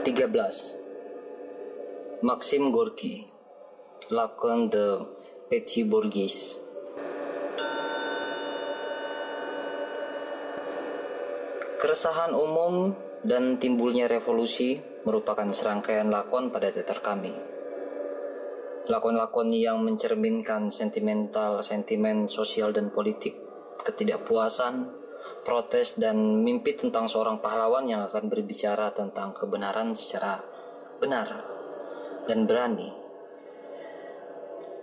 13. Maxim Gorky Lakon de Petit Bourgeois Keresahan umum dan timbulnya revolusi merupakan serangkaian lakon pada teater kami. Lakon-lakon yang mencerminkan sentimental, sentimen sosial dan politik, ketidakpuasan, protes dan mimpi tentang seorang pahlawan yang akan berbicara tentang kebenaran secara benar dan berani.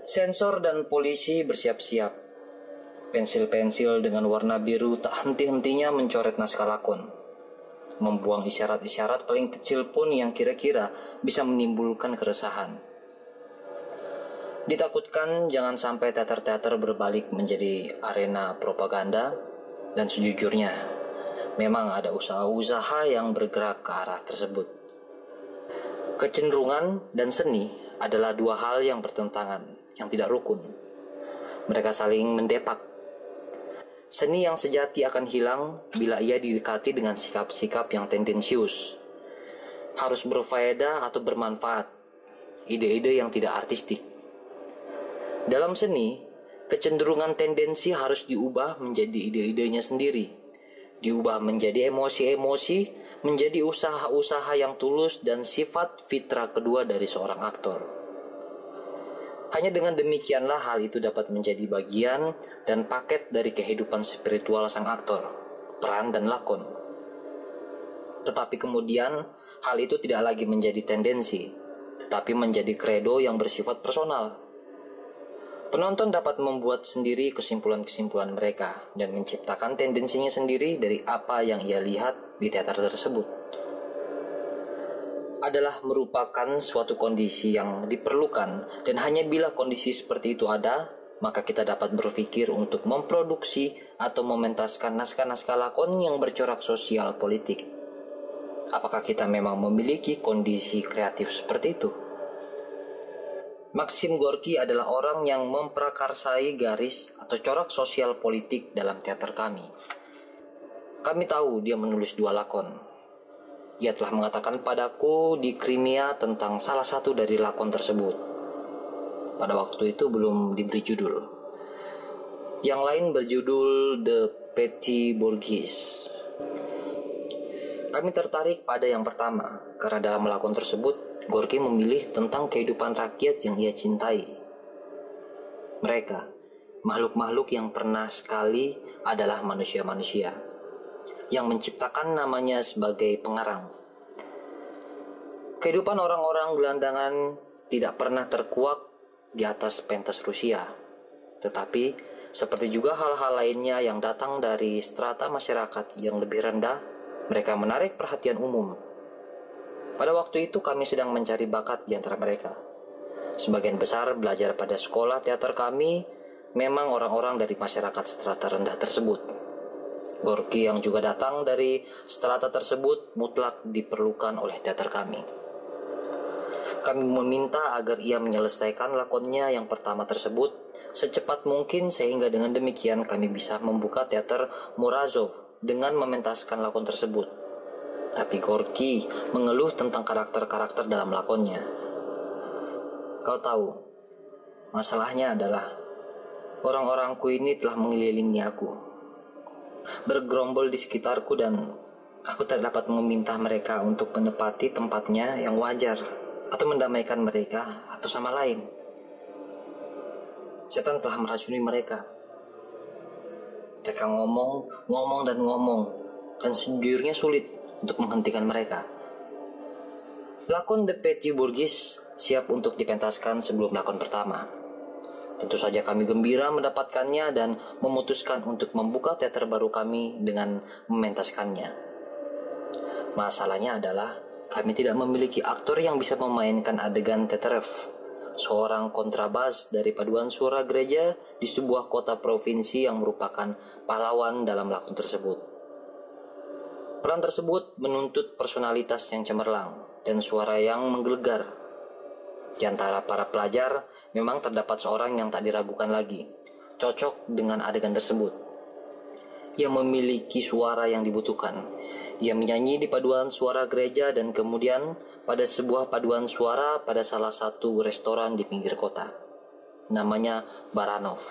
Sensor dan polisi bersiap-siap. Pensil-pensil dengan warna biru tak henti-hentinya mencoret naskah lakon. Membuang isyarat-isyarat paling kecil pun yang kira-kira bisa menimbulkan keresahan. Ditakutkan jangan sampai teater-teater berbalik menjadi arena propaganda dan sejujurnya, memang ada usaha-usaha yang bergerak ke arah tersebut. Kecenderungan dan seni adalah dua hal yang bertentangan, yang tidak rukun. Mereka saling mendepak. Seni yang sejati akan hilang bila ia didekati dengan sikap-sikap yang tendensius. Harus berfaedah atau bermanfaat. Ide-ide yang tidak artistik. Dalam seni, kecenderungan tendensi harus diubah menjadi ide-idenya sendiri, diubah menjadi emosi-emosi, menjadi usaha-usaha yang tulus dan sifat fitrah kedua dari seorang aktor. Hanya dengan demikianlah hal itu dapat menjadi bagian dan paket dari kehidupan spiritual sang aktor, peran dan lakon. Tetapi kemudian hal itu tidak lagi menjadi tendensi, tetapi menjadi kredo yang bersifat personal Penonton dapat membuat sendiri kesimpulan-kesimpulan mereka dan menciptakan tendensinya sendiri dari apa yang ia lihat di teater tersebut. Adalah merupakan suatu kondisi yang diperlukan dan hanya bila kondisi seperti itu ada, maka kita dapat berpikir untuk memproduksi atau mementaskan naskah-naskah lakon yang bercorak sosial politik. Apakah kita memang memiliki kondisi kreatif seperti itu? Maxim Gorky adalah orang yang memprakarsai garis atau corak sosial politik dalam teater kami. Kami tahu dia menulis dua lakon. Ia telah mengatakan padaku di Crimea tentang salah satu dari lakon tersebut. Pada waktu itu belum diberi judul. Yang lain berjudul The Petit Bourgeois. Kami tertarik pada yang pertama karena dalam lakon tersebut Gorky memilih tentang kehidupan rakyat yang ia cintai. Mereka, makhluk-makhluk yang pernah sekali adalah manusia-manusia, yang menciptakan namanya sebagai pengarang. Kehidupan orang-orang gelandangan tidak pernah terkuak di atas pentas Rusia, tetapi seperti juga hal-hal lainnya yang datang dari strata masyarakat yang lebih rendah, mereka menarik perhatian umum pada waktu itu kami sedang mencari bakat di antara mereka. Sebagian besar belajar pada sekolah teater kami memang orang-orang dari masyarakat strata rendah tersebut. Gorki yang juga datang dari strata tersebut mutlak diperlukan oleh teater kami. Kami meminta agar ia menyelesaikan lakonnya yang pertama tersebut secepat mungkin sehingga dengan demikian kami bisa membuka teater Murazov dengan mementaskan lakon tersebut. Tapi Gorky mengeluh tentang karakter-karakter dalam lakonnya. Kau tahu, masalahnya adalah orang-orangku ini telah mengelilingi aku. Bergerombol di sekitarku dan aku tidak dapat meminta mereka untuk menepati tempatnya yang wajar atau mendamaikan mereka atau sama lain. Setan telah meracuni mereka. Mereka ngomong, ngomong dan ngomong, dan sejujurnya sulit untuk menghentikan mereka. Lakon The Petit Bourgeois siap untuk dipentaskan sebelum lakon pertama. Tentu saja kami gembira mendapatkannya dan memutuskan untuk membuka teater baru kami dengan mementaskannya. Masalahnya adalah kami tidak memiliki aktor yang bisa memainkan adegan teterev, seorang kontrabas dari paduan suara gereja di sebuah kota provinsi yang merupakan pahlawan dalam lakon tersebut. Peran tersebut menuntut personalitas yang cemerlang dan suara yang menggelegar. Di antara para pelajar, memang terdapat seorang yang tak diragukan lagi, cocok dengan adegan tersebut. Ia memiliki suara yang dibutuhkan. Ia menyanyi di paduan suara gereja dan kemudian pada sebuah paduan suara pada salah satu restoran di pinggir kota. Namanya Baranov.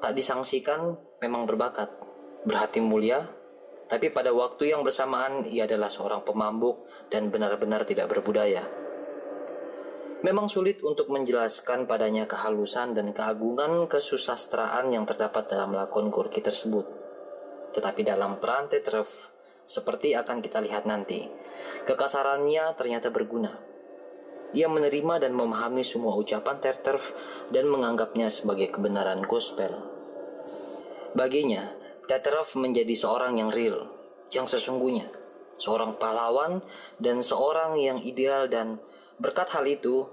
Tak disangsikan memang berbakat, berhati mulia, tapi pada waktu yang bersamaan ia adalah seorang pemabuk dan benar-benar tidak berbudaya. Memang sulit untuk menjelaskan padanya kehalusan dan keagungan kesusastraan yang terdapat dalam lakon Gorki tersebut tetapi dalam peran Tetref, seperti akan kita lihat nanti, kekasarannya ternyata berguna. Ia menerima dan memahami semua ucapan Tetref dan menganggapnya sebagai kebenaran gospel. Baginya, Tetref menjadi seorang yang real, yang sesungguhnya, seorang pahlawan dan seorang yang ideal dan berkat hal itu,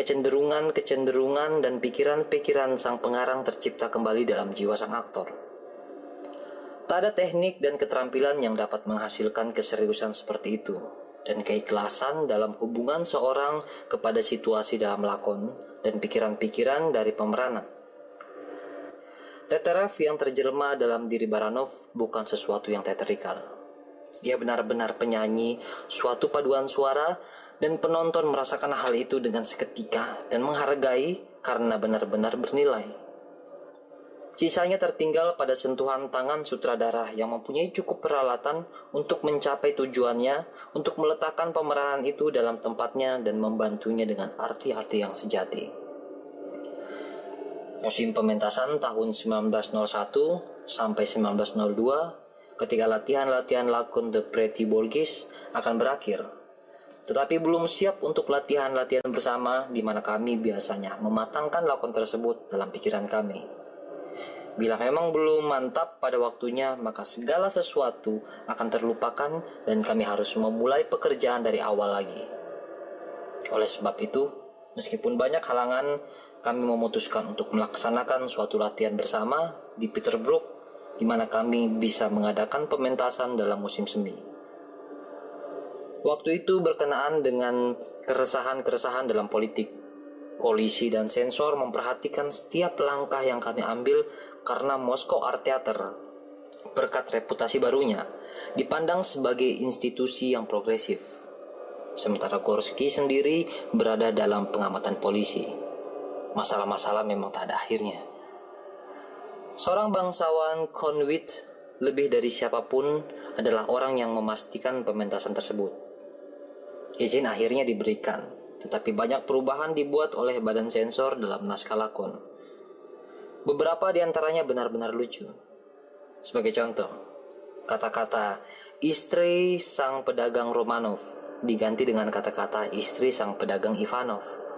kecenderungan-kecenderungan dan pikiran-pikiran sang pengarang tercipta kembali dalam jiwa sang aktor. Tak ada teknik dan keterampilan yang dapat menghasilkan keseriusan seperti itu dan keikhlasan dalam hubungan seorang kepada situasi dalam lakon dan pikiran-pikiran dari pemeranan. Teterev yang terjelma dalam diri Baranov bukan sesuatu yang teatrikal. Ia benar-benar penyanyi, suatu paduan suara, dan penonton merasakan hal itu dengan seketika dan menghargai karena benar-benar bernilai. Sisanya tertinggal pada sentuhan tangan sutradara yang mempunyai cukup peralatan untuk mencapai tujuannya, untuk meletakkan pemeranan itu dalam tempatnya dan membantunya dengan arti-arti yang sejati. Musim pementasan tahun 1901 sampai 1902, ketika latihan-latihan lakon The Pretty Borgis akan berakhir, tetapi belum siap untuk latihan-latihan bersama di mana kami biasanya mematangkan lakon tersebut dalam pikiran kami. Bila memang belum mantap pada waktunya, maka segala sesuatu akan terlupakan dan kami harus memulai pekerjaan dari awal lagi. Oleh sebab itu, meskipun banyak halangan, kami memutuskan untuk melaksanakan suatu latihan bersama di Peterbrook, di mana kami bisa mengadakan pementasan dalam musim semi. Waktu itu berkenaan dengan keresahan-keresahan dalam politik, polisi dan sensor memperhatikan setiap langkah yang kami ambil karena Moskow Art Theater berkat reputasi barunya dipandang sebagai institusi yang progresif. Sementara Gorski sendiri berada dalam pengamatan polisi. Masalah-masalah memang tak ada akhirnya. Seorang bangsawan Conwit lebih dari siapa pun adalah orang yang memastikan pementasan tersebut. Izin akhirnya diberikan, tetapi banyak perubahan dibuat oleh badan sensor dalam naskah lakon. Beberapa di antaranya benar-benar lucu. Sebagai contoh, kata-kata istri sang pedagang Romanov diganti dengan kata-kata istri sang pedagang Ivanov.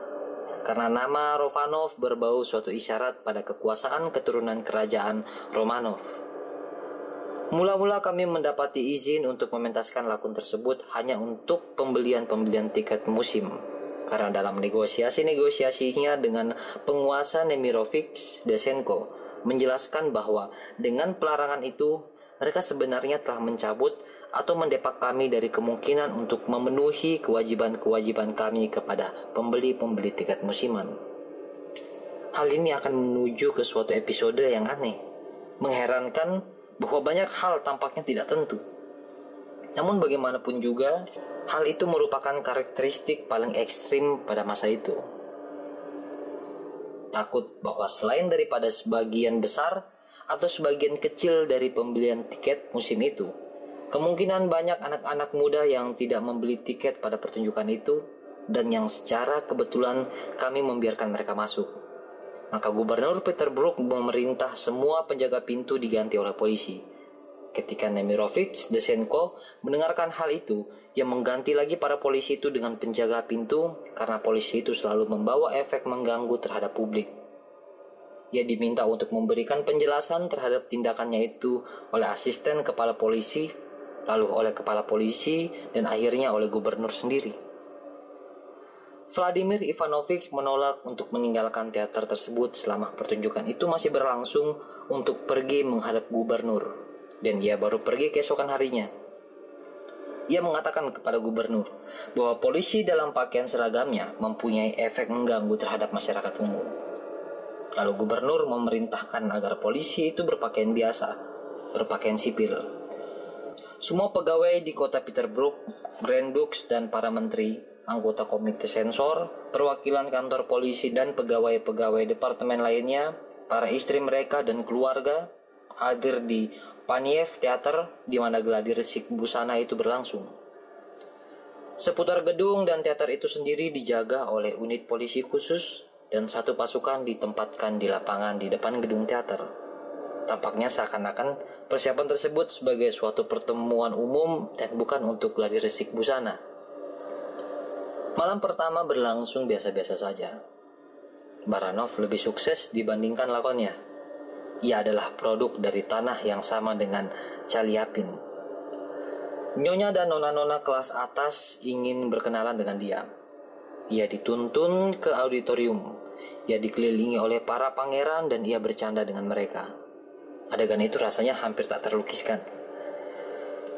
Karena nama Rovanov berbau suatu isyarat pada kekuasaan keturunan kerajaan Romanov. Mula-mula kami mendapati izin untuk mementaskan lakon tersebut hanya untuk pembelian-pembelian tiket musim karena dalam negosiasi-negosiasinya dengan penguasa Nemirovic Desenko menjelaskan bahwa dengan pelarangan itu mereka sebenarnya telah mencabut atau mendepak kami dari kemungkinan untuk memenuhi kewajiban-kewajiban kami kepada pembeli-pembeli tiket musiman. Hal ini akan menuju ke suatu episode yang aneh, mengherankan bahwa banyak hal tampaknya tidak tentu. Namun bagaimanapun juga, hal itu merupakan karakteristik paling ekstrim pada masa itu. Takut bahwa selain daripada sebagian besar atau sebagian kecil dari pembelian tiket musim itu, kemungkinan banyak anak-anak muda yang tidak membeli tiket pada pertunjukan itu dan yang secara kebetulan kami membiarkan mereka masuk. Maka Gubernur Peter Brook memerintah semua penjaga pintu diganti oleh polisi Ketika Nemirovic Desenko mendengarkan hal itu, ia mengganti lagi para polisi itu dengan penjaga pintu karena polisi itu selalu membawa efek mengganggu terhadap publik. Ia diminta untuk memberikan penjelasan terhadap tindakannya itu oleh asisten kepala polisi, lalu oleh kepala polisi, dan akhirnya oleh gubernur sendiri. Vladimir Ivanovich menolak untuk meninggalkan teater tersebut selama pertunjukan itu masih berlangsung untuk pergi menghadap gubernur dan ia baru pergi keesokan harinya. Ia mengatakan kepada gubernur bahwa polisi dalam pakaian seragamnya mempunyai efek mengganggu terhadap masyarakat umum. Lalu gubernur memerintahkan agar polisi itu berpakaian biasa, berpakaian sipil. Semua pegawai di kota Peterbrook, Grand Dukes, dan para menteri, anggota komite sensor, perwakilan kantor polisi, dan pegawai-pegawai departemen lainnya, para istri mereka dan keluarga hadir di Paniev Theater di mana gladi resik busana itu berlangsung. Seputar gedung dan teater itu sendiri dijaga oleh unit polisi khusus dan satu pasukan ditempatkan di lapangan di depan gedung teater. Tampaknya seakan-akan persiapan tersebut sebagai suatu pertemuan umum dan bukan untuk gladi resik busana. Malam pertama berlangsung biasa-biasa saja. Baranov lebih sukses dibandingkan lakonnya. Ia adalah produk dari tanah yang sama dengan Chaliapin. Nyonya dan nona-nona kelas atas ingin berkenalan dengan dia. Ia dituntun ke auditorium. Ia dikelilingi oleh para pangeran dan ia bercanda dengan mereka. Adegan itu rasanya hampir tak terlukiskan.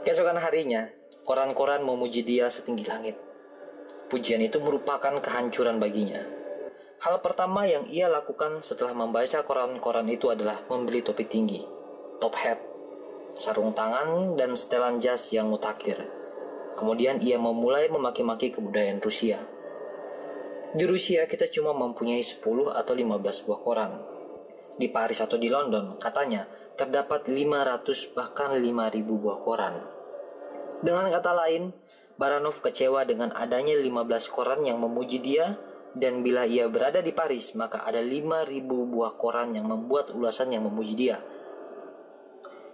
Keesokan harinya, koran-koran memuji dia setinggi langit. Pujian itu merupakan kehancuran baginya. Hal pertama yang ia lakukan setelah membaca koran-koran itu adalah membeli topi tinggi, top hat, sarung tangan, dan setelan jas yang mutakhir. Kemudian ia memulai memaki-maki kebudayaan Rusia. Di Rusia kita cuma mempunyai 10 atau 15 buah koran. Di Paris atau di London, katanya terdapat 500 bahkan 5000 buah koran. Dengan kata lain, Baranov kecewa dengan adanya 15 koran yang memuji dia dan bila ia berada di Paris maka ada 5000 buah koran yang membuat ulasan yang memuji dia.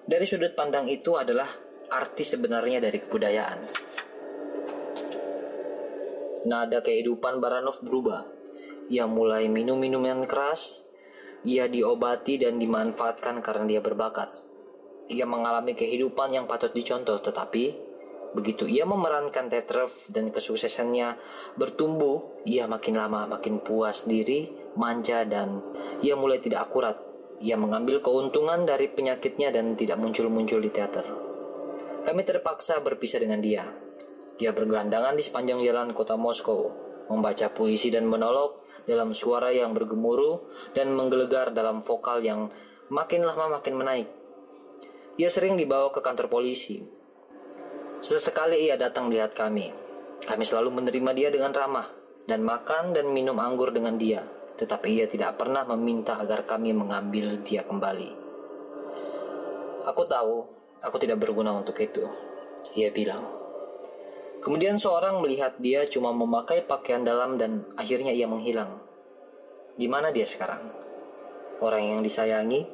Dari sudut pandang itu adalah arti sebenarnya dari kebudayaan. Nada kehidupan Baranov berubah. Ia mulai minum minuman keras, ia diobati dan dimanfaatkan karena dia berbakat. Ia mengalami kehidupan yang patut dicontoh, tetapi begitu ia memerankan Tetref dan kesuksesannya bertumbuh, ia makin lama makin puas diri, manja, dan ia mulai tidak akurat. Ia mengambil keuntungan dari penyakitnya dan tidak muncul-muncul di teater. Kami terpaksa berpisah dengan dia. Dia bergelandangan di sepanjang jalan kota Moskow, membaca puisi dan monolog dalam suara yang bergemuruh dan menggelegar dalam vokal yang makin lama makin menaik. Ia sering dibawa ke kantor polisi. Sesekali ia datang melihat kami. Kami selalu menerima dia dengan ramah dan makan dan minum anggur dengan dia, tetapi ia tidak pernah meminta agar kami mengambil dia kembali. Aku tahu, aku tidak berguna untuk itu. Ia bilang. Kemudian seorang melihat dia cuma memakai pakaian dalam dan akhirnya ia menghilang. Di mana dia sekarang? Orang yang disayangi,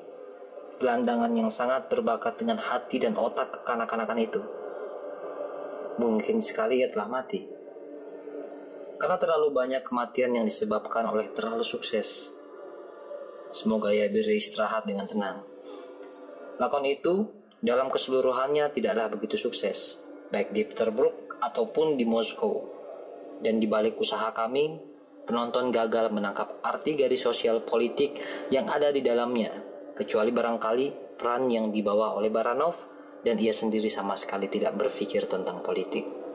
gelandangan yang sangat berbakat dengan hati dan otak kekanak-kanakan itu. Mungkin sekali ia telah mati. Karena terlalu banyak kematian yang disebabkan oleh terlalu sukses. Semoga ia beristirahat dengan tenang. Lakon itu dalam keseluruhannya tidaklah begitu sukses, baik di Peterbrook ataupun di Moskow. Dan di balik usaha kami, penonton gagal menangkap arti garis sosial politik yang ada di dalamnya, kecuali barangkali peran yang dibawa oleh Baranov dan ia sendiri sama sekali tidak berpikir tentang politik.